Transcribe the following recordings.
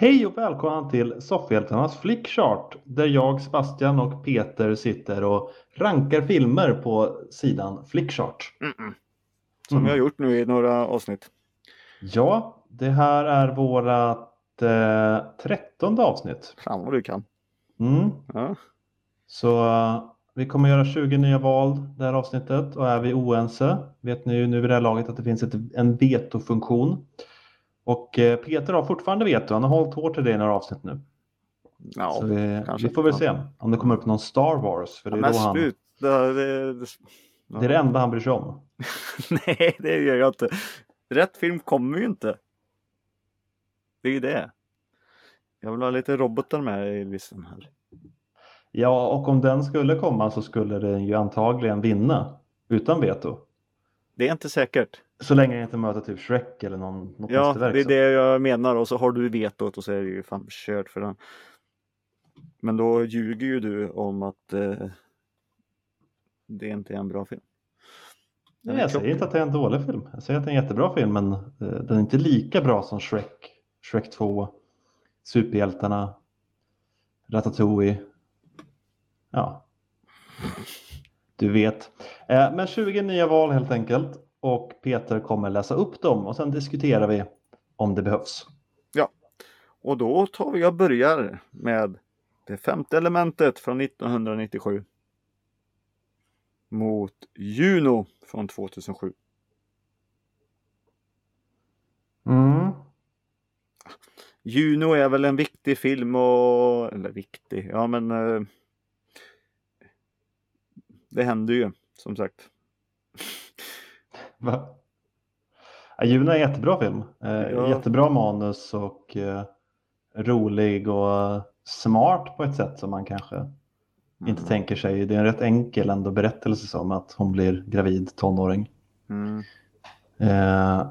Hej och välkomna till Soffhjältarnas Flickchart där jag, Sebastian och Peter sitter och rankar filmer på sidan Flickchart. Mm -mm. Som Mm. vi har gjort nu i några avsnitt. Ja, det här är vårat eh, trettonde avsnitt. Fan vad du kan. Mm. Ja. Så eh, vi kommer göra 20 nya val det här avsnittet och är vi oense vet ni ju nu vid det här laget att det finns ett, en vetofunktion. Och eh, Peter har fortfarande veto, han har hållit hårt i det i några avsnitt nu. Ja, vi, vi får väl Ja. se om det kommer upp någon Star Wars. För det är, men då han. Det, det, det, det är det enda han bryr sig om. Nej, det gör jag inte. Rätt film kommer ju inte. Det är ju det. Jag vill ha lite robotar med i listan här. Ja, och om den skulle komma så skulle den ju antagligen vinna utan veto. Det är inte säkert. Så länge jag inte möter typ Shrek eller någon, något Ja, det är så. det jag menar och så har du vetot och så är det ju fan kört för den. Men då ljuger ju du om att eh, det inte är en bra film. Den Nej, jag säger inte att det är en dålig film. Jag säger att det är en jättebra film men eh, den är inte lika bra som Shrek, Shrek 2, Superhjältarna, Ratatouille. Ja, du vet. Eh, Men 20 nya val helt enkelt och Peter kommer läsa upp dem och sen diskuterar vi om det behövs. Och då tar vi och börjar med det femte elementet från 1997. Mot Juno från 2007. Mm. Juno är väl en viktig film och, eller viktig, ja men eh, det händer ju som sagt. Va? Ja, Juno är en jättebra film. Eh, Ja. Jättebra manus och eh, rolig och smart på ett sätt som man kanske inte Mm. tänker sig. Det är en rätt enkel ändå berättelse som att hon blir gravid tonåring. Mm. Eh,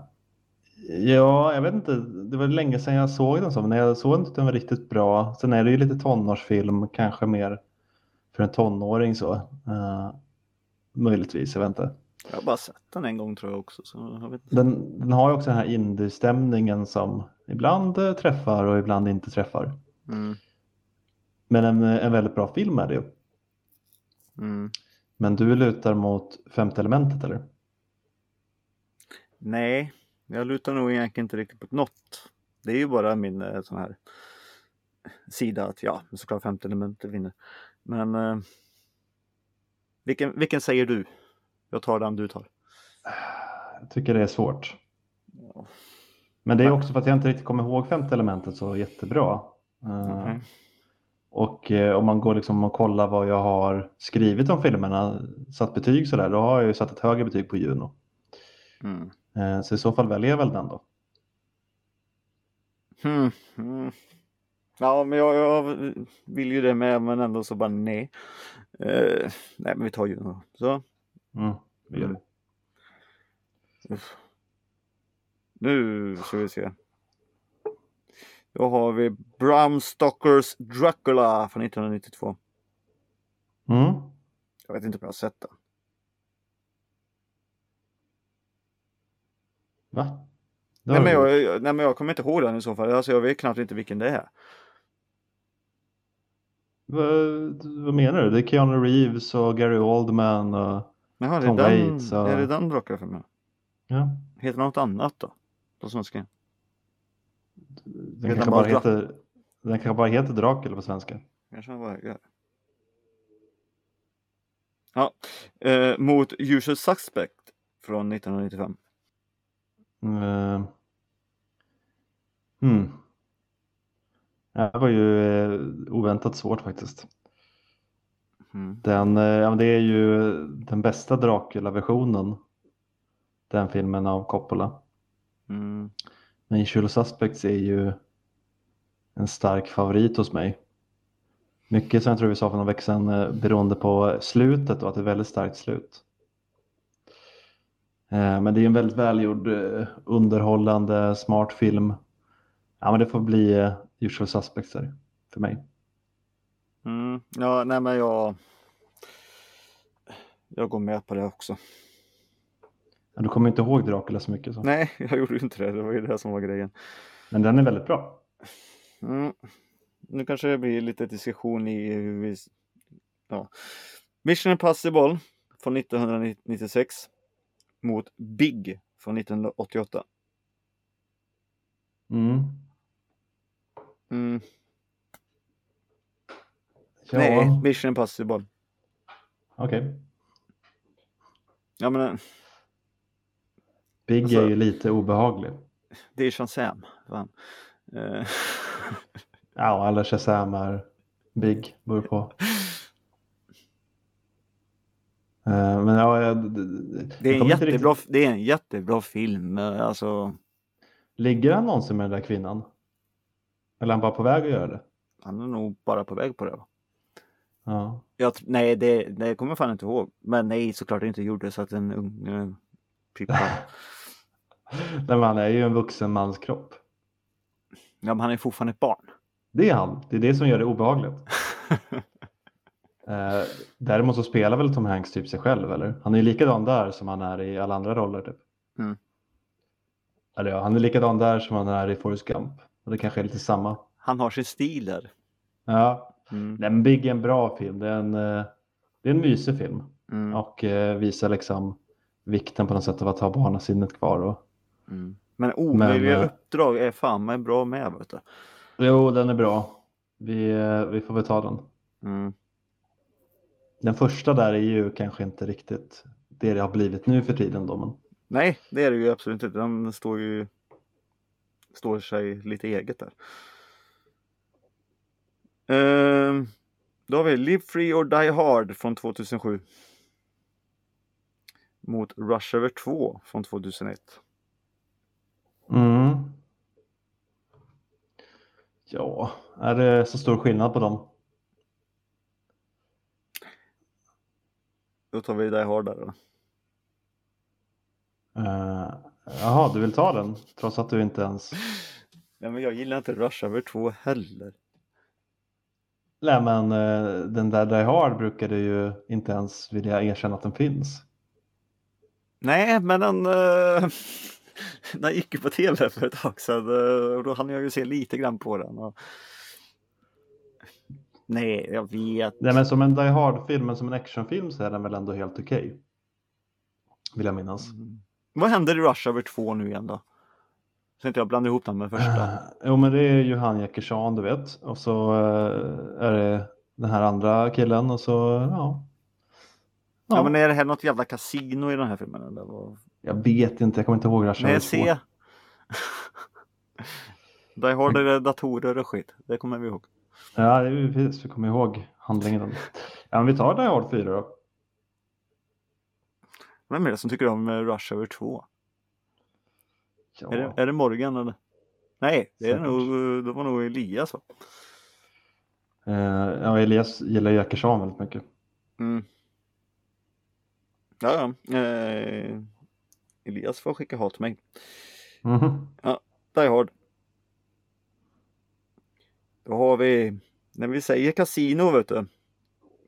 ja, jag vet inte. Det var länge sedan jag såg den så, men när jag såg den tyckte jag den var riktigt bra. Sen är det ju lite tonårsfilm, kanske mer för en tonåring så. Eh, möjligtvis, jag vet inte. Jag har bara sett den en gång tror jag också. Så jag. Den, den har ju också den här indie-stämningen som ibland eh, träffar och ibland inte träffar. Mm. Men en, en väldigt bra film är det ju. Mm. Men du lutar mot femte elementet eller? Nej, jag lutar nog egentligen inte riktigt på något. Det är ju bara min eh, sån här sida att ja, såklart femte elementet vinner. Men eh, vilken, vilken säger du? Jag tar den du tar. Jag tycker det är svårt. Ja. Men det är också för att jag inte riktigt kommer ihåg femte elementet så jättebra. Okej. Och eh, om man går liksom och kollar vad jag har skrivit om filmerna, satt betyg sådär, då har jag ju satt ett högre betyg på Juno. Mm. Eh, Så i så fall väljer jag väl den då. Hmm. Mm. Ja, men jag, jag vill ju det med, men ändå så bara nej. Eh, nej, men vi tar ju då. Så. Mm, vi gör Mm. det. Uff. Nu ska vi se. Då har vi Bram Stokers Dracula från 1992. Mm. Jag vet inte om jag har sett den. Va? Det Nej men, jag- nej men jag kommer inte ihåg den i så fall. Alltså jag vet knappt inte vilken det är. Vad, vad menar du? Det är Keanu Reeves och Gary Oldman och... Jaha, det är Tom den, Waits och- är det den mig? Ja, Heter den något annat då? På svenska? den kanske bara Dra- heter, den kanske bara heter Dracula på svenska. Kanske den bara gör. Ja, eh, mot Usual Suspect från 1995. Mm. Hmm. Det var ju eh, oväntat svårt faktiskt. Mm. Den, eh, ja, det är ju den bästa Dracula-versionen. Den filmen av Coppola. Mm. Men Usual Suspects är ju en stark favorit hos mig. Mycket som jag tror vi sa för några veckor sedan eh, beroende på slutet och att det är väldigt starkt slut. Eh, Men det är en väldigt välgjord, underhållande, smart film. Ja men det får bli Usual Suspects för mig. Mm. Ja, nej men jag Jag går med på det också. Ja, Du kommer inte ihåg Dracula så mycket så. Nej, jag gjorde ju inte det. Det var ju det som var grejen. Men den är väldigt bra. Mm. Nu kanske det blir lite diskussion i hur vi... Ja. Mission Impossible från 1996 mot Big från 1988. Mm. Mm. Ja, Nej, Mission Impossible. okej. Ja men eh, Big Alltså- är ju lite obehaglig. det är Shazam. Fan. Eh, Ja, eller Shazam är Big, beror på. Eh, Men ja, jag, Det är, en jättebra, det är en jättebra film. Alltså, Ligger han någonsin med den där kvinnan? Eller är han bara på väg att göra det? han är nog bara på väg på det. va? Ja. Jag, nej, det, det kommer jag fan inte ihåg. Men nej, såklart det inte gjorde så att en ung typ bara- Nej, han är ju en vuxen mans kropp. Ja, men han är fortfarande ett barn. Det är han. Det är det som gör det obehagligt. Eh, däremot så spelar väl Tom Hanks typ sig själv, eller? Han är ju likadan där som han är i alla andra roller. Typ. Mm. Eller ja, han är likadan där som han är i Forrest Gump. Och det kanske är lite samma. Han har sin stil där. Ja, Mm. Nej, men Big är en bra film. Det är en, eh, det är en mysig film. Mm. Och eh, visar liksom vikten på något sätt av att ha barnasinnet kvar. Och... Mm. Men omöjliga Men, eh, uppdrag är fan med bra med. Vet du. Jo, den är bra. Vi, vi får väl ta den. Mm. Den första där är ju kanske inte riktigt det det har blivit nu för tiden då. Men... Nej, det är det ju absolut inte. Den står ju står sig lite eget där. Ehm, då har vi Live Free or Die Hard från 2007. Mot Rush Hour 2 från 2001. Mm. Ja, är det så stor skillnad på dem? Då tar vi Die Hard där. Då. Uh, jaha, du vill ta den trots att du inte ens... Nej, men jag gillar inte Rush Hour 2 heller. Nej, men eh, den där Die Hard brukar du ju inte ens vilja erkänna att den finns. Nej, men den, uh, den gick ju på tv för ett tag sedan och då hann jag ju se lite grann på den. Och... Nej, jag vet. Nej, men som en Die Hard-film, men som en actionfilm så är den väl ändå helt okej. Vill jag minnas. Mm. Vad händer i Rush Hour 2 nu igen då? Så inte jag blandar ihop den med första. Eh, Jo, men det är ju han Jackershan, du vet. Och så eh, är det den här andra killen och så, ja. Ja. men är det här något jävla kasino i den här filmen eller? Vad? Jag vet inte, jag kommer inte ihåg Rush Hour Nej, 2. se. Die Hard är det datorer och skit. Det kommer vi ihåg. Ja, det är precis, vi kommer ihåg handlingen. Ja, men vi tar Die Hard 4 då. Vem är det som tycker om eh, Rush Hour 2? Ja. Är, det, är det Morgan eller? Nej, det, är nog, det var nog Elias va? Eh, ja, Elias gillar ju Jackershan väldigt mycket. Mm. Ja, ja. Eh, Elias får skicka hat till mig. Mhm. Die Hard. Då har vi, när vi säger kasino vet du.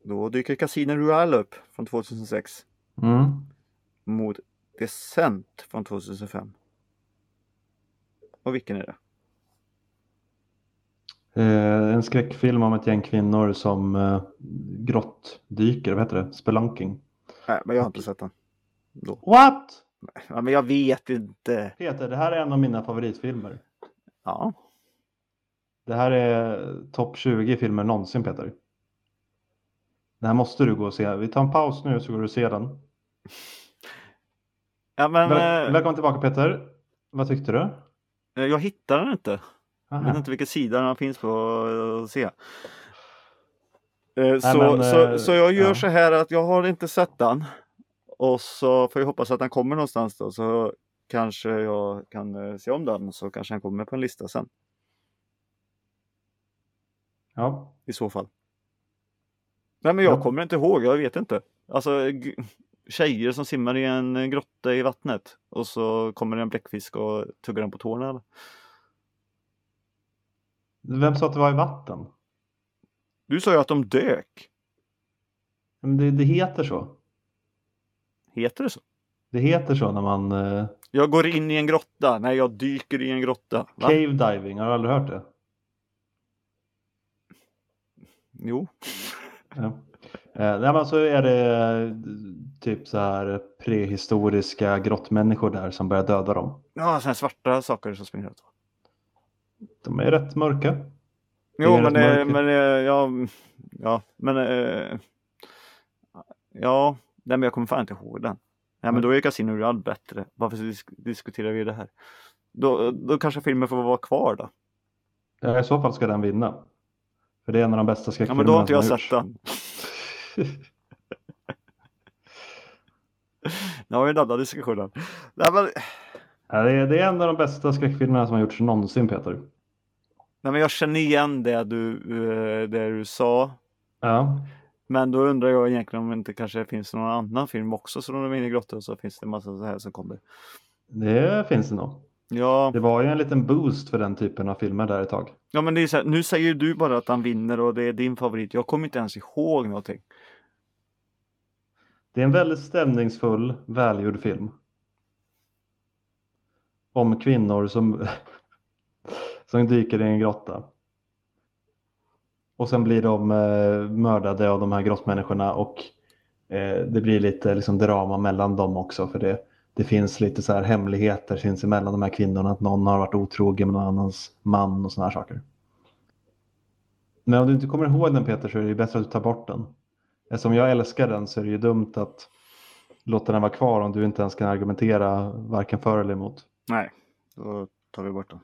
Då dyker Casino Royale upp från 2006 Mm. mot Descent från 2005. Och vilken är det? Eh, en skräckfilm om ett gäng kvinnor som eh, grottdyker, vad heter det? Spelunking. Nej, men jag har inte sett den. Då. What? Ja, men jag vet inte. Peter, det här är en av mina favoritfilmer. Ja, Det här är topp 20 filmer någonsin Peter. Det här måste du gå och se. Vi tar en paus nu så går du och ser den. ja men Väl- eh, Välkommen tillbaka Peter. Vad tyckte du? Jag hittar den inte. Jag Aha. vet inte vilken sida den finns på eh, att se. Eh, Så, men, så, eh, så jag gör ja. så här att jag har inte sett den. Och så får jag hoppas att den kommer någonstans då. Så kanske jag kan eh, se om den. Så kanske den kommer på en lista sen. Ja. I så fall. Nej men jag Ja. kommer inte ihåg. Jag vet inte. Alltså tjejer som simmar i en eh, grotta i vattnet. Och så kommer en bläckfisk och tuggar den på tårna. eller? Vem sa att det var i vatten? Du sa ju att de dök. Men det, det heter så. Heter det så? Det heter så när man... Eh, Jag går in i en grotta. Nej, jag dyker i en grotta. Va? cave diving, har du aldrig hört det? Jo. Ja. Eh, nej, men så är det eh, typ så här prehistoriska grottmänniskor där som börjar döda dem. Ja, sådana svarta saker som springer ut. De är rätt mörka. Jo, men, det, men det- ja, ja, men eh, ja, nej, men jag kommer fan inte ihåg den. Ja, men Nej. då är Casino Royale bättre. Varför disk diskuterar vi det här? Då, då kanske filmen får vara kvar då. Ja, I så fall ska den vinna. För det är en av de bästa Ja, skräckfilmerna men då har inte jag sett den. Nu har vi den andra diskussionen. Nej, men, Ja, det, är, det är en av de bästa skräckfilmerna som har gjorts någonsin Peter. nej, men jag känner igen det du, eh, det du sa. Ja, Men då undrar jag egentligen om det inte kanske finns någon annan film också som de är inne i grottor och så finns det en massa så här som kommer. det finns det nog. Ja, Det var ju en liten boost för den typen av filmer där ett tag. ja men det är så här, nu säger du bara att han vinner och det är din favorit. Jag kommer inte ens ihåg någonting. Det är en väldigt stämningsfull, välgjord film. Om kvinnor som, som dyker i en grotta. Och sen blir de eh, mördade av de här grottmänniskorna och eh, det blir lite liksom, drama mellan dem också för det, det finns lite så här hemligheter sinsemellan de här kvinnorna att någon har varit otrogen med någon annans man och såna här saker. Men om du inte kommer ihåg den Peter så är det bättre att du tar bort den. Eftersom jag älskar den så är det ju dumt att låta den vara kvar om du inte ens kan argumentera varken för eller emot. Nej, då tar vi bort den.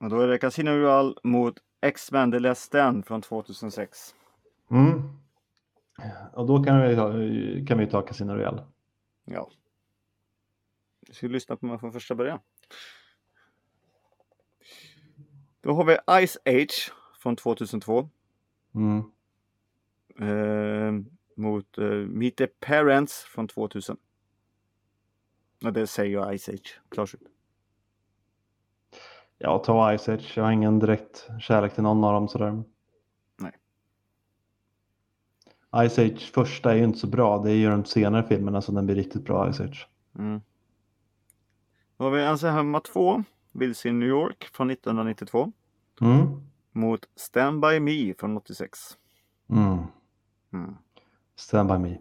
Och då är det Casino Royale mot X-Men The Last Stand från 2006. Mm. Och då kan vi, ta- kan vi ta Casino Royale. Ja. Vi ska lyssna på mig från första början. Då har vi Ice Age från 2002. Mm. Eh, mot eh, Meet the Parents från 2000. Och det säger jag Ice Age. Klart slut. Ja, ta Ice Age. Jag har ingen direkt kärlek till någon av dem sådär. Nej. Ice Age första är ju inte så bra. Det är ju de senare filmerna som den blir riktigt bra Ice Age. Mm. Då har vi Ensam hemma 2. Vilse i New York från 1992. Mm. Mot Stand By Me från 86. Mm. Mm. Stand by me.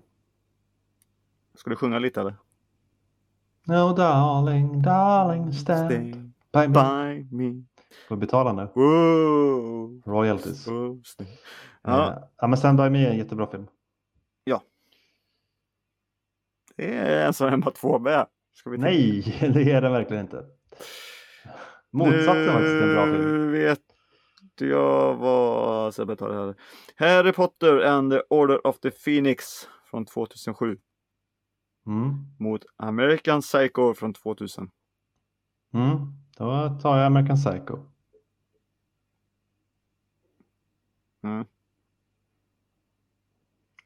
Ska du sjunga lite eller? No darling, darling, stand Stand by me. by me. Får betala nu. Whoa. Royalties. Stand. Ja. Ja, ja, men Stand by me är en jättebra film. det är Ensam hemma 2 med. Ska vi ta- Nej, det är den verkligen inte. Motsatsen faktiskt är en bra film. Nu vet jag vad Sebbe tar det här. Harry Potter and the Order of the Phoenix från 2007 Mm. mot American Psycho från 2000. Mm. Då tar jag American Psycho. Mm.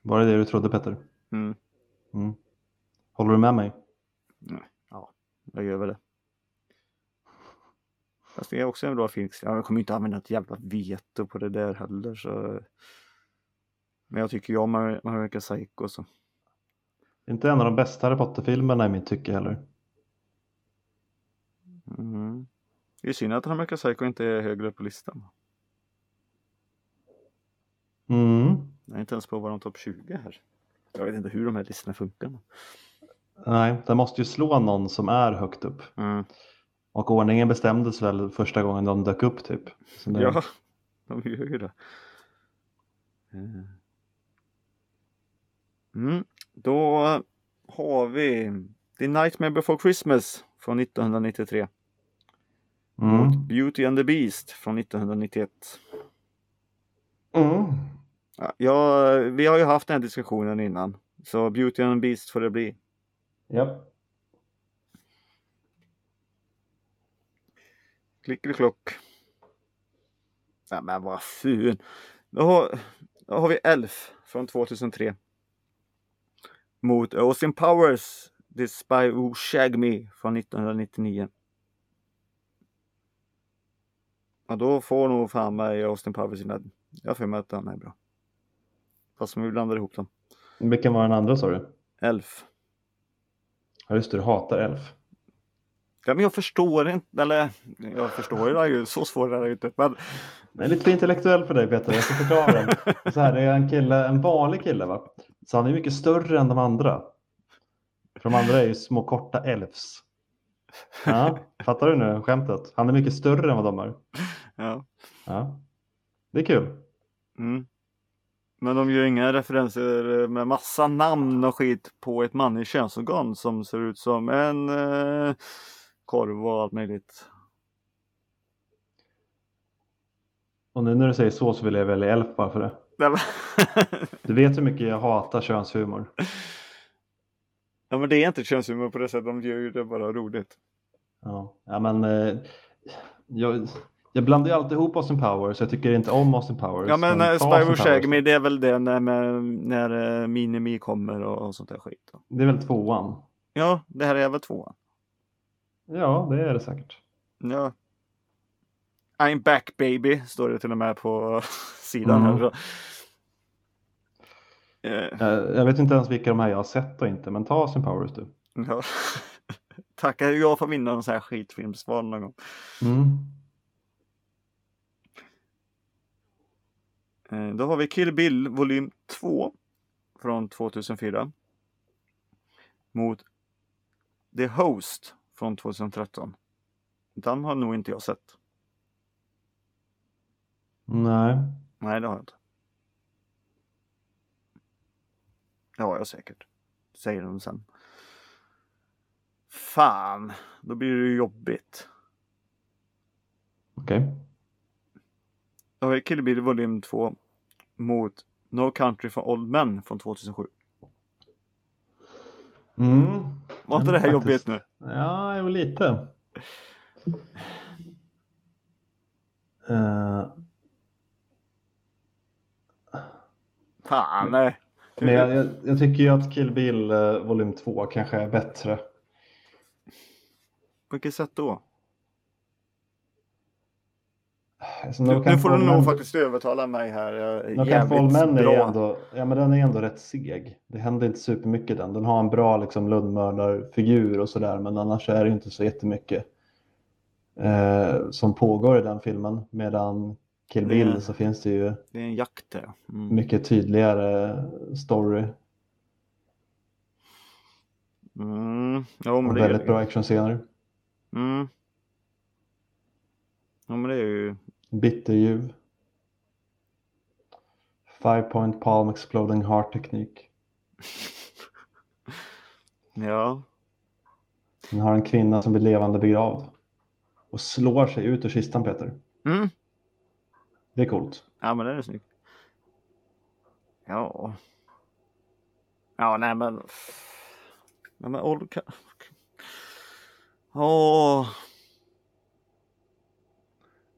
Var det det du trodde Petter? Mm. Mm. Håller du med mig? Jag gör väl det. Fast det är också en bra film. Jag kommer inte använda ett jävla veto på det där heller. Så... Men jag tycker ju om Amer- American Psycho. Så. Inte en av de bästa Harry Potter-filmerna i mitt tycke heller. Mm. Det är synd att American Psycho inte är högre upp på listan. Mm. Jag är inte ens på vår topp 20 här. Jag vet inte hur de här listorna funkar. Nej, den måste ju slå någon som är högt upp. Mm. Och ordningen bestämdes väl första gången de dök upp typ. Det... Ja, de gör ju det. Eh. Mm. Då har vi The Nightmare Before Christmas från 1993 Mm. mot Beauty and the Beast från 1991. Mm. Ja, ja, vi har ju haft den här diskussionen innan. Så Beauty and the Beast får det bli. Ja. Klickeliklock. Ja, men vad fun. Då har, då har vi Elf från 2003. Mot Austin Powers, The Spy Who Shagged Me från 1999. Ja, då får nog fan mig Austin Powers sina... Jag har för mig att den är bra. Fast om vi blandar ihop dem. Vilken var den andra sa du? Elf. Ja just det, du hatar Elf. Ja, men jag förstår inte, eller jag förstår det ju, så svårt är det ju inte. Men Det är lite för intellektuell för dig Peter, jag ska förklara den. Så här, det är en kille, en vanlig kille va? Så han är mycket större än de andra. För de andra är ju små korta elfs. Ja, fattar du nu skämtet? Han är mycket större än vad de är. ja. Ja. Det är kul. Mm. Men de gör inga referenser med massa namn och skit på ett manligt könsorgan som ser ut som en eh, korv och allt möjligt. Och nu när du säger så så vill jag välja elf bara för det. Men- Du vet hur mycket jag hatar könshumor. ja men det är inte könshumor på det sättet, de gör ju det bara roligt. Ja, ja men eh, jag, jag blandar ju alltid ihop Austin Powers. Jag tycker inte om Austin Powers. Ja men äh, Austin Spyro då. det är väl det när, med, när äh, Minimi kommer och, och sånt där skit. Då. Det är väl tvåan? Ja, det här är väl tvåan. Ja, det är det säkert. Ja. I'm back baby, står det till och med på sidan Mm. här. Eh, Jag, jag vet inte ens vilka de här jag har sett och inte, men ta Austin Powers du. ja. Tackar jag får vinna någon sån här skitfilmsval någon gång. Mm. Eh, Då har vi Kill Bill volym 2 från 2004. Mot The Host från 2013. Den har nog inte jag sett. Nej. Nej, det har jag inte. Det har jag säkert. Säger de sen. Fan, då blir det ju jobbigt. Okej. Då har vi Kill Bill volym 2 mot No Country for Old Men från 2007. Mm. Var inte det här jobbigt nu? Ja, jo lite. Eh, Fan, nej. men jag, jag, jag tycker ju att Kill Bill uh, volym 2 kanske är bättre. På vilket sätt då? Alltså, Nu, nu får du nog faktiskt övertala mig här. Jag är No Country for Old jävligt Men är bra. ändå, ja, men den är ändå rätt seg. Det händer inte supermycket den. Den har en bra liksom, Lundmördarfigur och sådär men annars är det inte så jättemycket eh, som pågår i den filmen. Medan Kill Bill så finns det ju Det är en jakt. Mm. mycket tydligare story Mm. Men och är väldigt bra actionscener. Mm. Ja, men det är ju... Bitterljuv. Five point palm exploding heart teknik. Ja. Den har en kvinna som blir levande begravd. Och slår sig ut ur kistan Peter. Mm. Det är coolt. Ja, men det är snyggt. Ja. Ja, nej men... Nej, men Åh.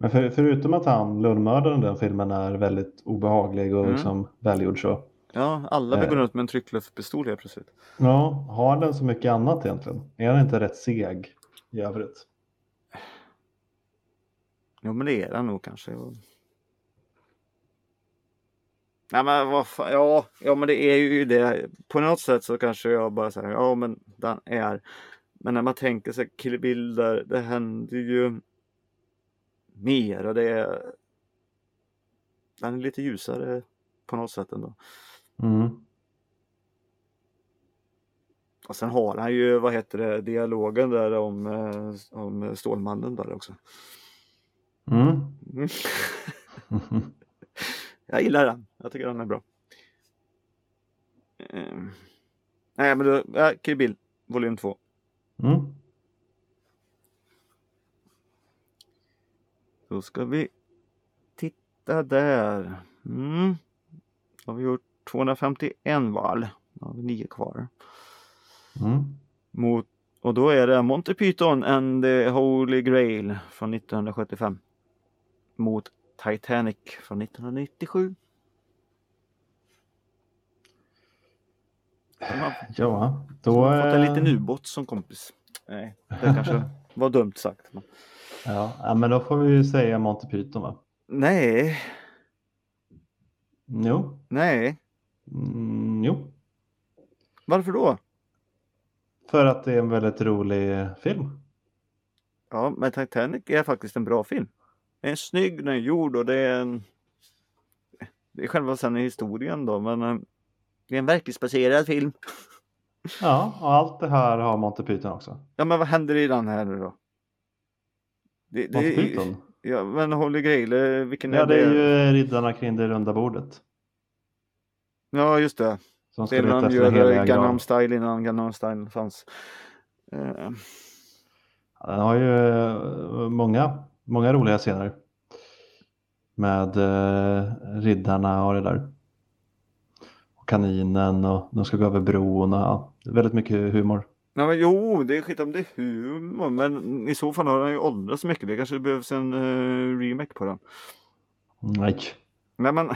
Men för, förutom att han, Lundmördaren i den filmen är väldigt obehaglig och Mm. liksom välgjord så. Ja, alla Eh. gå runt med en tryckluftspistol helt plötsligt. Ja, har den så mycket annat egentligen? Är den inte rätt seg i övrigt? Jo, men det är den nog kanske. Nej, men vad fan. Ja, ja, men det är ju det. På något sätt så kanske jag bara säger ja, men den är. Men när man tänker sig Kill Bill där, det händer ju mer och det är. Den är lite ljusare på något sätt ändå. Mm. Och sen har han ju, vad heter det, dialogen där om, eh, om Stålmannen där också. Mm. Mm. Jag gillar den. Jag tycker den är bra. Ehm. Nej men då, ja, Kill Bill, volym 2. Mm. Då ska vi titta där. Mm. Då har vi gjort 251 val. Då har vi nio kvar. Mm. Mot, och då är det Monty Python and the Holy Grail från 1975. Mot Titanic från 1997. De har, Ja, då... har fått en eh, liten ubåt som kompis. Nej, det kanske var dumt sagt. Ja, men då får vi ju säga Monty Python va? Nej, Jo. nej. Mm, jo. Varför då? För att det är en väldigt rolig film. Ja, men Titanic är faktiskt en bra film. Den är snygg, den är gjord och det är en... Det är själva sen historien då, men eh, det är en verklighetsbaserad film. Ja, och allt det här har Monty Python också. Ja, men vad händer i den här nu då? Det, det, Python? Ja, men Holy Grail, eh, vilken Ja, är det det? är ju riddarna kring det runda bordet. Ja, just det. Som Det är när de gör eh, Gangnam. Style innan Gangnam Style fanns. Eh, Den har ju eh, många, många roliga scener. Med eh, riddarna och det där. Och kaninen och de ska gå över bron och ja, är väldigt mycket humor. Ja, men, jo, det är skit om det är humor, men i så fall har den ju åldrats mycket. Det kanske behövs en eh, remake på den. Nej. Nej, men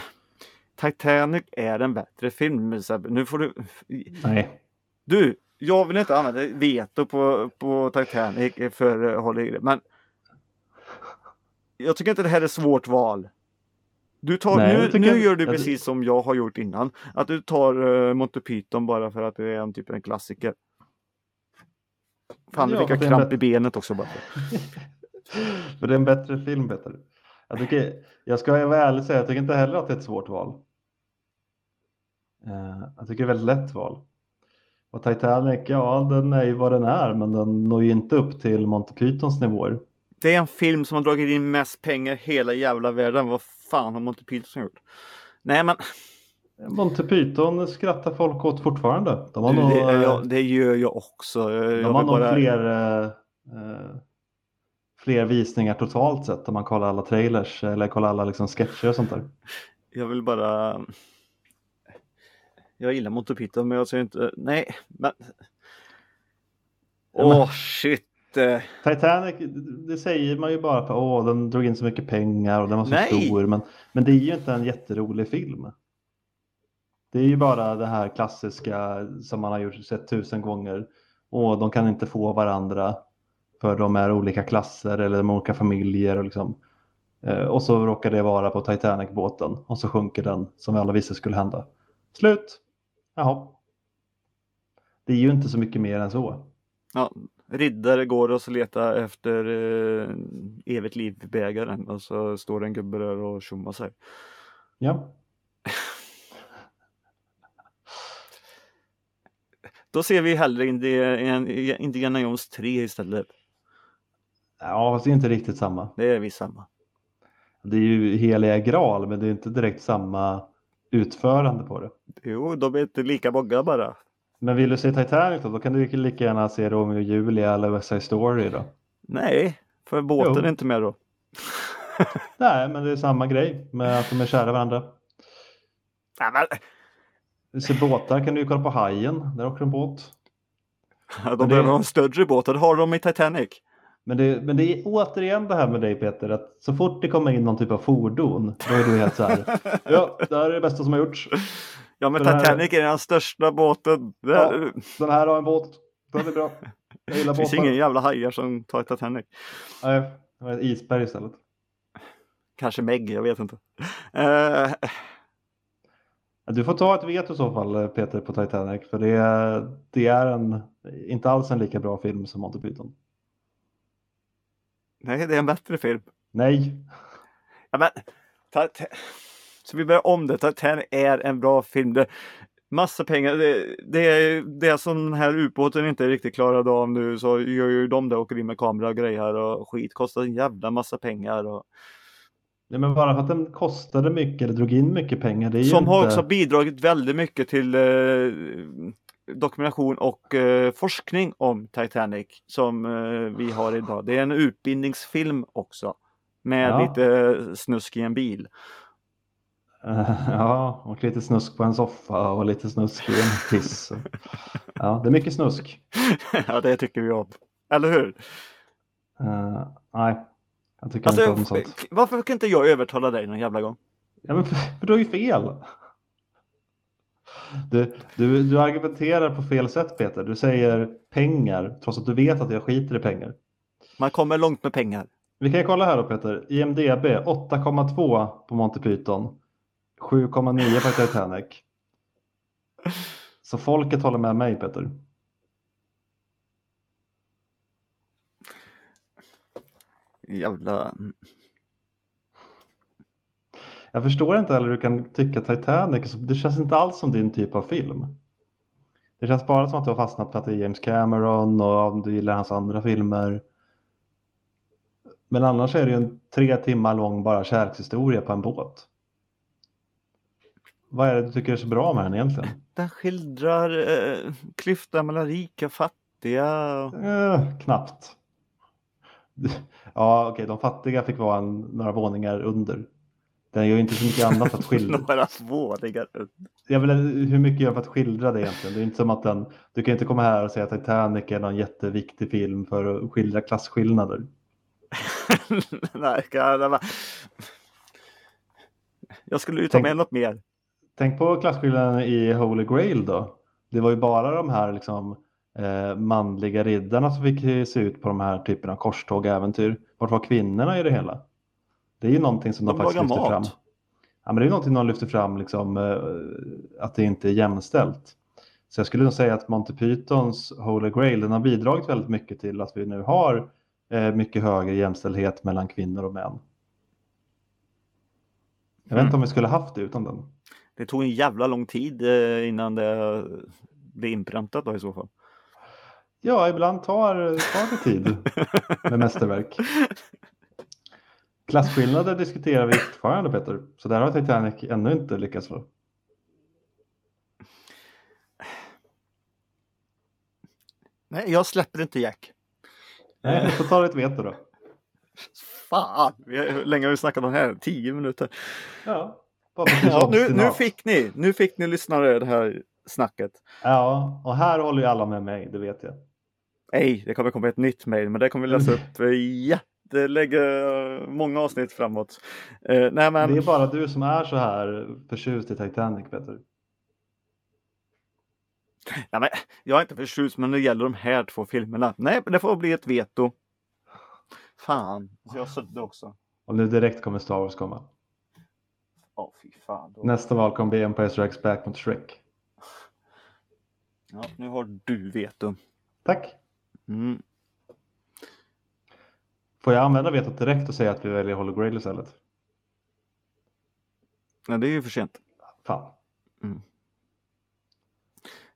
Titanic är en bättre film. Nu får du... Nej. Du, jag vill inte använda veto på, på Titanic för uh, Holly Grail, men jag tycker inte det här är svårt val. Du tar, Nej, nu, nu gör du precis som jag har gjort innan. Att du tar uh, Monty Python bara för att det är en typ en klassiker. Fan, nu Ja, fick jag kramp i benet också bara. För det är en bättre film Peter. Jag, tycker, jag ska vara ärlig och säga, jag tycker inte heller att det är ett svårt val. Eh, jag tycker det är ett väldigt lätt val. Och Titanic, ja den är ju vad den är, men den når ju inte upp till Monty Pythons nivåer. Det är en film som har dragit in mest pengar i hela jävla världen. Vad fan har Monty Python gjort? Nej men Monty Python skrattar folk åt fortfarande. De har du, nog, det, eh, ja, det gör jag också. Jag de har nog bara- fler, eh, eh, fler visningar totalt sett om man kollar alla trailers eller kollar alla liksom sketcher och sånt där. Jag vill bara... Jag gillar Monty Python men jag säger inte... Nej, men... Åh men- shit! eh. Titanic, det säger man ju bara för att den drog in så mycket pengar och den var så Nej! stor. Men, men det är ju inte en jätterolig film. Det är ju bara det här klassiska som man har gjort, sett tusen gånger. Och de kan inte få varandra för de är olika klasser eller de är olika familjer. Och, liksom. Eh, och så råkar det vara på Titanic-båten och så sjunker den som vi alla visste skulle hända. Slut! Jaha. Det är ju inte så mycket mer än så. Ja, riddare går och så letar efter eh, evigt liv-bägaren och så står en gubbe där och tjommar sig. Ja. Då ser vi hellre Indiana Jones 3 istället. Ja, fast det är inte riktigt samma. Det är visst samma. Det är ju heliga graal, men det är inte direkt samma utförande på det. Jo, de är inte lika många bara. Men vill du se Titanic då, då kan du lika gärna se Romeo och Julia eller West Side Story då. Nej, för båten Jo. är inte med då. Nej, men det är samma grej med att de är kära varandra. Nej, men, Du ser båtar kan du kolla på Hajen, där åker en båt. de det- behöver ha en större båt och det har de i Titanic. Men det, men det är återigen det här med dig Peter, att så fort det kommer in någon typ av fordon, då är du helt så här. Ja, det här är det bästa som har gjorts. Ja, men Den här- Titanic är den största båten. Det, Ja, det Den här har en båt, den är bra. Jag gillar finns båtar. ingen jävla hajar som tar Titanic. Nej, det var ett isberg istället. Kanske Meg, jag vet inte. Eh, Du får ta ett veto i så fall eh, Peter på Titanic för det är, det är en, inte alls en lika bra film som Monty Python. nej, det är en bättre film. Nej, Ja, men, så vi börjar om det. Titanic är en bra film. Det, massa pengar. Det, det är det som den här ubåten inte riktigt klarade av nu så gör ju de det åker in med kamera och grejer och skit. Kostar en jävla massa pengar. Och, Nej, men bara för att den kostade mycket eller drog in mycket pengar. Det är som inte... har också bidragit väldigt mycket till eh, dokumentation och eh, forskning om Titanic som eh, vi har idag. Det är en utbildningsfilm också. Med Ja. lite snusk i en bil. Ja, och lite snusk på en soffa och lite snusk i en hiss. Ja, det är mycket snusk. ja, det tycker vi om. Eller hur? Eh, nej, jag tycker inte om Alltså, sånt. varför kan inte jag övertala dig någon jävla gång? Ja, men för, för du har ju fel. Du, du, du argumenterar på fel sätt Peter. Du säger pengar trots att du vet att jag skiter i pengar. Man kommer långt med pengar. Vi kan ju kolla här då Peter. IMDB 8,2 på Monty Python. 7,9 på Titanic. Så folket håller med mig Peter. Jävla... Jag förstår inte heller hur du kan tycka Titanic, det känns inte alls som din typ av film. Det känns bara som att du har fastnat för att det är James Cameron och om du gillar hans andra filmer. Men annars är det ju en tre timmar lång bara kärlekshistoria på en båt. Vad är det du tycker är så bra med den egentligen? Den skildrar eh, klyftan mellan rika och fattiga. Eh, knappt. Ja, okej, de fattiga fick vara en, några våningar under. Den gör ju inte så mycket annat för att skildra. Några våningar under. Jag vill, hur mycket gör för att skildra det egentligen? Det är inte som att den, du kan inte komma här och säga att Titanic är någon jätteviktig film för att skildra klasskillnader. Nej, jag, jag skulle ju ta med något mer. Tänk på klasskillnaden i Holy Grail då. Det var ju bara de här liksom, eh, manliga riddarna som fick se ut på de här typerna av korståg och äventyr. Vart var kvinnorna i det hela? Det är ju någonting som de, De faktiskt lyfter mat. fram. Ja, men det är någonting de lyfter fram, liksom, eh, att det inte är jämställt. Så jag skulle nog säga att Monty Pythons Holy Grail den har bidragit väldigt mycket till att vi nu har eh, mycket högre jämställdhet mellan kvinnor och män. Jag vet Mm. inte om vi skulle haft det utan den. Det tog en jävla lång tid eh, innan det blev inpräntat då i så fall. Ja, ibland tar, tar det tid med mästerverk. Klasskillnader diskuterar vi fortfarande Peter, så där har Titanic ännu inte lyckats få. Nej, jag släpper inte Jack. Nej, vi får ta ett veto då. Fan! Hur länge har vi snackat om det här? Tio minuter. Ja, Ja, nu, nu fick ni, nu fick ni lyssnare det här snacket. Ja, och här håller ju alla med mig, det vet jag. Nej, det kommer komma ett nytt mejl, men det kommer vi läsa upp eh, jättelägga många avsnitt framåt. Eh, nej, men Det är bara du som är så här förtjust i Titanic Peter. Nej, men jag är inte förtjust, men det gäller de här två filmerna. Nej, men det får bli ett veto. Fan, så jag sudde också. Och nu direkt kommer Star Wars komma. Ja, fy fan. Då. Nästa val kommer bli Empire Strikes Back mot Shrek. Ja, nu har du veto. Tack. Mm. Får jag använda vetot direkt och säga att vi väljer Holy Grail istället? Ja, det är ju för sent. Fan.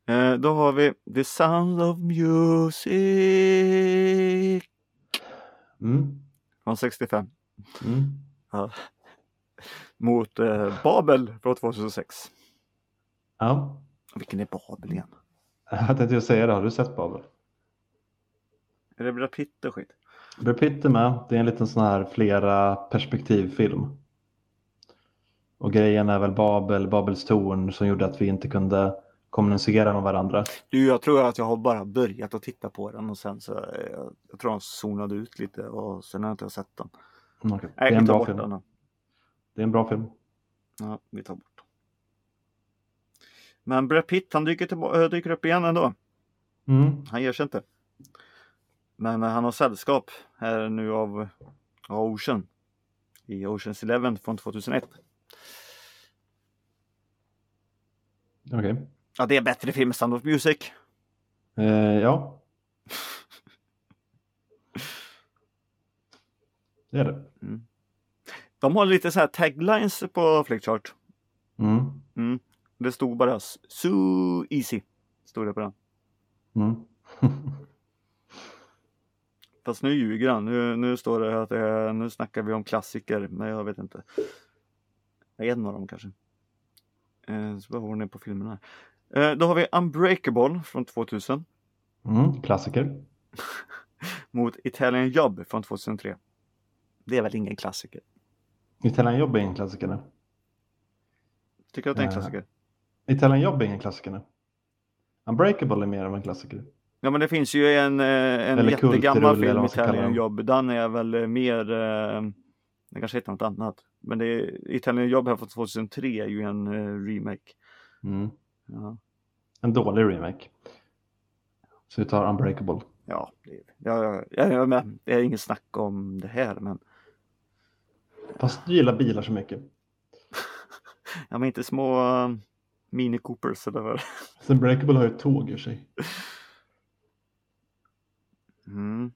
Eh, då har vi The Sound of Music Mm. från 65 Mm. mot eh, Babel från 2006. Ja, Vilken är Babel igen? jag tänkte säga det. Har du sett Babel? Är det Brad Pitt och skit? Brad Pitt är med. Det är en liten sån här flera perspektivfilm. Och grejen är väl Babel, Babels torn som gjorde att vi inte kunde kommunicera med varandra. Du, jag tror att jag har bara börjat att titta på den och sen så eh, jag, jag tror han zonade ut lite och sen har jag inte sett den. Mm. Det Nej, är en bra bort film. den. Det är en bra film. Ja, vi tar bort. Men Brad Pitt, han dyker, äh, dyker upp igen ändå. Mm. Han ger sig inte. Men eh, han har sällskap här nu av, Ocean. I Oceans Eleven från 2001. Okej. Ja, det är bättre film än Sound of Music. Eh, ja. Det är det. De har lite så här taglines på Flickchart. Mm. Mm. Det stod bara So easy. Stod det på den. Fast nu ljuger han. Nu, nu står det att det nu snackar vi om klassiker. Men jag vet inte. En av dem kanske. Eh, så vad har ni på filmerna? här? Eh, då har vi Unbreakable från 2000. Mm. Klassiker. Mot Italian Job från 2003. Det är väl ingen klassiker? Italian Job är ingen klassiker nu. Tycker du att det är en Eh. klassiker? Italian Job är ingen klassiker nu. Unbreakable är mer av en klassiker. Ja men det finns ju en, eh, en Eller jättegammal film, Italian. Job. Den är väl eh, mer, eh, den kanske heter något annat. Men det är, Italian Job här från 2003 är ju en eh, remake. Mm. Ja, En dålig remake. Så vi tar Unbreakable. ja, det, är- ja, ja, ja, ja men det är inget snack om det här men, Fast du gillar bilar så mycket. ja, men inte små uh, Mini Coopers eller vad Unbreakable har ju ett tåg i sig. mm.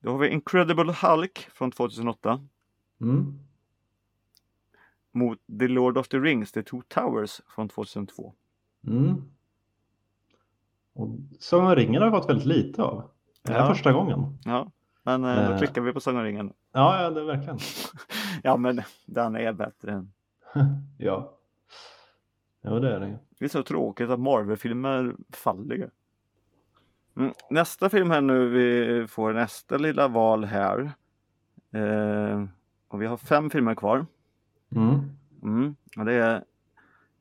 Då har vi Incredible Hulk från 2008 Mm. mot The Lord of the Rings, The Two Towers från 2002. Mm. Och Sagan om ringen har jag fått väldigt lite av. Det här är Ja. första gången. Ja, men eh, då Eh. klickar vi på Sagan om ringen. Ja, ja det verkligen. Ja, men den är bättre än... ja. Ja, det är det. Det är så tråkigt att Marvel-filmer faller ju. Mm. Nästa film här nu, vi får nästa lilla val här. Eh, och vi har fem filmer kvar. Mm. Mm. Och det är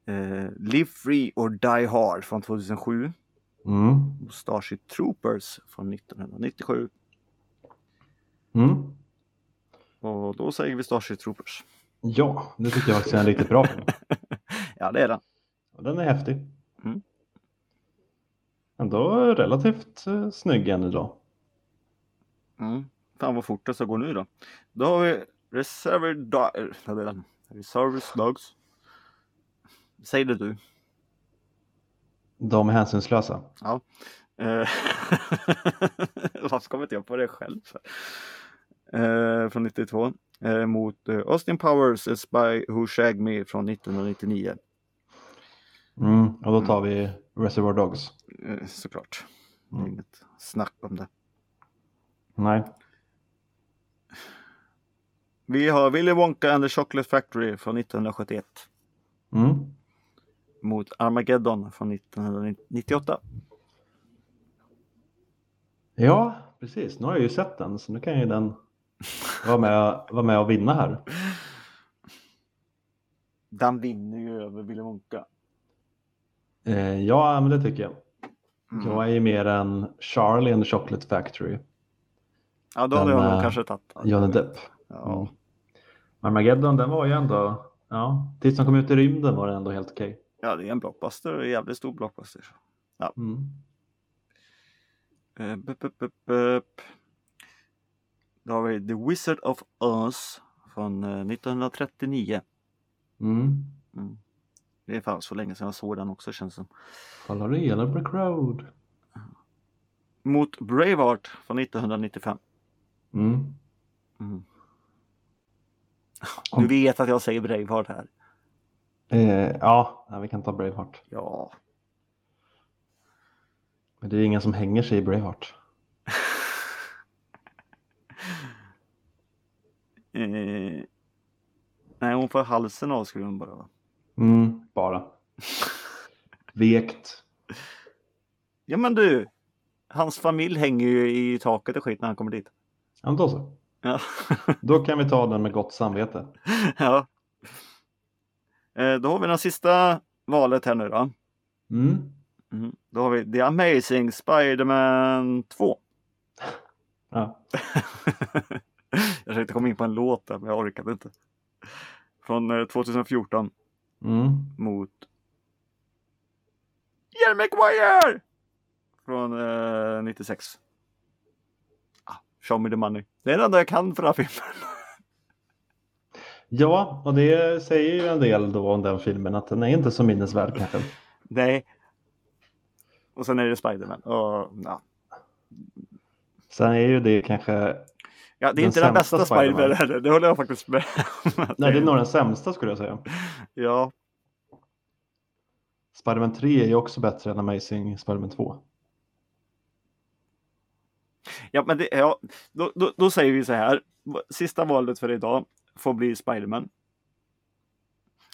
eh, Live Free or Die Hard från 2007 Mm. och Starship Troopers från 1997. Mm. Och då säger vi Starship Troopers. Ja, det tycker jag faktiskt är en riktigt bra film. Ja, det är den. Och Den är häftig. Mm. Ändå relativt eh, snygg än idag. Mm. Fan vad fort det ska gå nu då. Då har vi är den. Reservoir Dogs. Säg det du. De är hänsynslösa. Ja. Eh, Varför kommer inte jag på det själv? Eh, från 92. Eh, mot eh, Austin Powers, A Spy Who Shagged Me från 1999. Mm. Och då tar vi Reservoir Dogs. Eh, såklart. Mm. Inget snack om det. Nej. Vi har Willy Wonka and the Chocolate Factory från 1971. Mm. Mot Armageddon från 1998. Ja, precis. Nu har jag ju sett den så nu kan ju den vara med, vara med och vinna här. Den vinner ju över Willy Wonka. Eh, ja, men det tycker jag. Mm. Jag är ju mer en Charlie and Chocolate Factory. Ja, då hade Den, jag nog eh, kanske tagit den. Johnny Depp. Ja. Mm. Armageddon, den var ju ändå, ja, tills de kom ut i rymden var den ändå helt okej. ja, det är en blockbuster. En jävligt stor blockbuster. Mm. Uh, bup, bup, bup. Då har vi The Wizard of Oz från eh, 1939. Mm. Mm. Det är fan så länge sedan jag såg den också känns som. Kolla det, Yellow Brick Road. Mot Braveheart från 1995. Mm. Mm. Du vet att jag säger Braveheart här. Eh, ja, ja, vi kan ta Braveheart. Ja. Men det är ingen som hänger sig i Braveheart. Eh, nej, hon får halsen avskuren bara. va? Mm, bara. Vekt. Ja men du. Hans familj hänger ju i taket och skit när han kommer dit. Ja, men då så. Ja. Då kan vi ta den med gott samvete. ja. Eh, då har vi den sista valet här nu då. Mm. Mm. Då har vi The Amazing Spider-Man 2. Ja. jag försökte komma in på en låt där men jag orkade inte. Från eh, 2014 Mm. mot Jerry Maguire! Från eh, 96. Ah, show me the money. Det är det enda jag kan för den här filmen. ja, och det säger ju en del då om den filmen att den är inte så minnesvärd kanske. Nej. Och sen är det Spiderman. Och, ja. Sen är ju det kanske, Ja, det är Den inte den bästa Spiderman heller. Det håller jag faktiskt med nej det är nog den sämsta skulle jag säga. Ja, Spiderman 3 är ju också bättre än Amazing Spiderman 2. ja men det, ja, då, då, då säger vi så här. Sista valet för idag får bli Spiderman.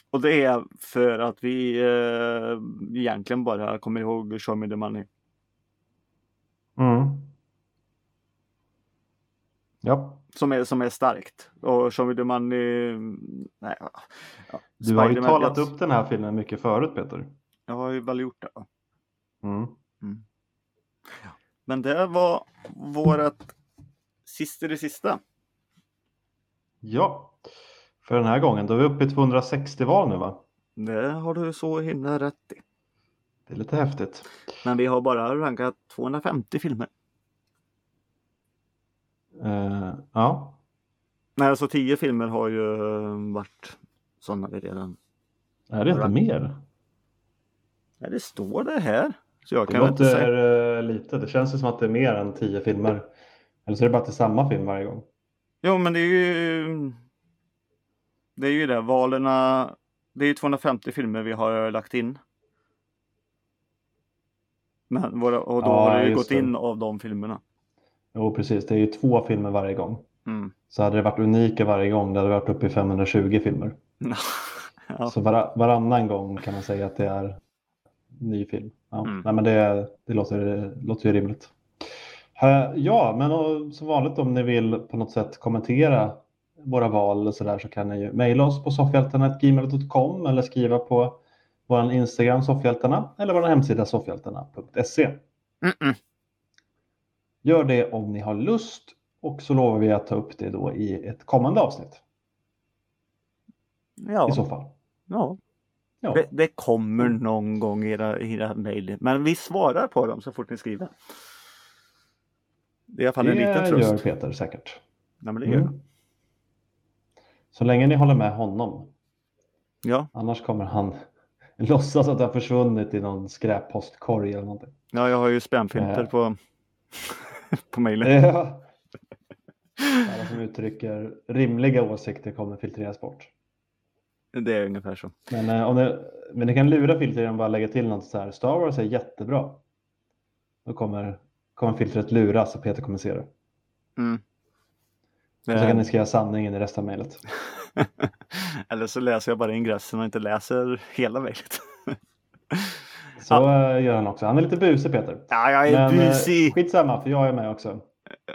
Och det är för att vi eh, egentligen bara kommer ihåg Show Me The Money. Mm. Ja, Som är, som är starkt. Och Me The Money... Nej, ja. du har ju talat upp den här filmen mycket förut Peter. Jag har ju väl gjort det. va? Mm. Men det var vårat sista i det sista. Ja, för den här gången då är vi uppe i 260 val nu va? Det har du så himla rätt i. Det är lite häftigt. Men vi har bara rankat 250 filmer. Eh, ja, Nej, alltså 10 filmer har ju eh, varit sådana vi redan... är det inte mer? Ja, det står det här. Så jag Det kan väl inte säga... låter eh, lite. Det känns som att det är mer än 10 filmer Eller så är det bara till samma film varje gång. Jo, men det är ju... Det är ju det, valerna... Det är ju 250 filmer vi har lagt in. Men våra, och då Ja, har det ju gått det. in av de filmerna. Jo, precis. Det är ju två filmer varje gång. Mm. Så hade det varit unika varje gång, det hade varit uppe i 520 filmer. ja. Så var, varannan gång kan man säga att det är ny film. Ja, Mm. nej, men det, det, låter, det låter ju rimligt. Eh, Ja, men och, som vanligt om ni vill på något sätt kommentera våra val och så där så kan ni ju mejla oss på soffhjältarna.gmail.com eller skriva på vår Instagram soffhjältarna eller vår hemsida soffhjältarna.se. Mm-mm. Gör det om ni har lust och så lovar vi att ta upp det då i ett kommande avsnitt i Ja, så fall. ja. Ja. Det, det kommer någon gång i era, i era mejl. Men vi svarar på dem så fort ni skriver. Det är i alla fall en liten Det tröst. gör Peter säkert. Nej, men det gör det. Mm. Så länge ni håller med honom. Ja, Annars kommer han låtsas att det har försvunnit i någon skräppostkorg eller någonting. ja, jag har ju spamfilter Eh. på, på mejlen. Ja. Alla som uttrycker rimliga åsikter kommer filtreras bort. Det är ungefär så. Men, eh, om ni, men ni kan lura filtret genom att bara lägga till något så här. Star Wars är jättebra. Då kommer, kommer filtret luras och Peter kommer se det. Mm. Och så kan ni skriva sanningen i resten av mejlet. Eller så läser jag bara ingressen och inte läser hela mejlet. Så eh, gör han också. Han är lite busig Peter. Ja, jag är Men eh, busy. skitsamma för jag är med också.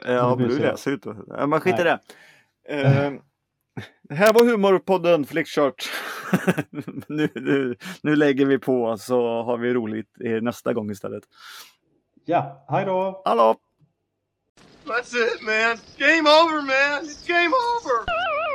Ja, men du läser ju inte. Ja, men skit i det. Det här var humorpodden Flickchart. nu, nu, nu lägger vi på så har vi roligt nästa gång istället. Ja, hej då! Hallå! That's it, man. Game over, man. It's game over.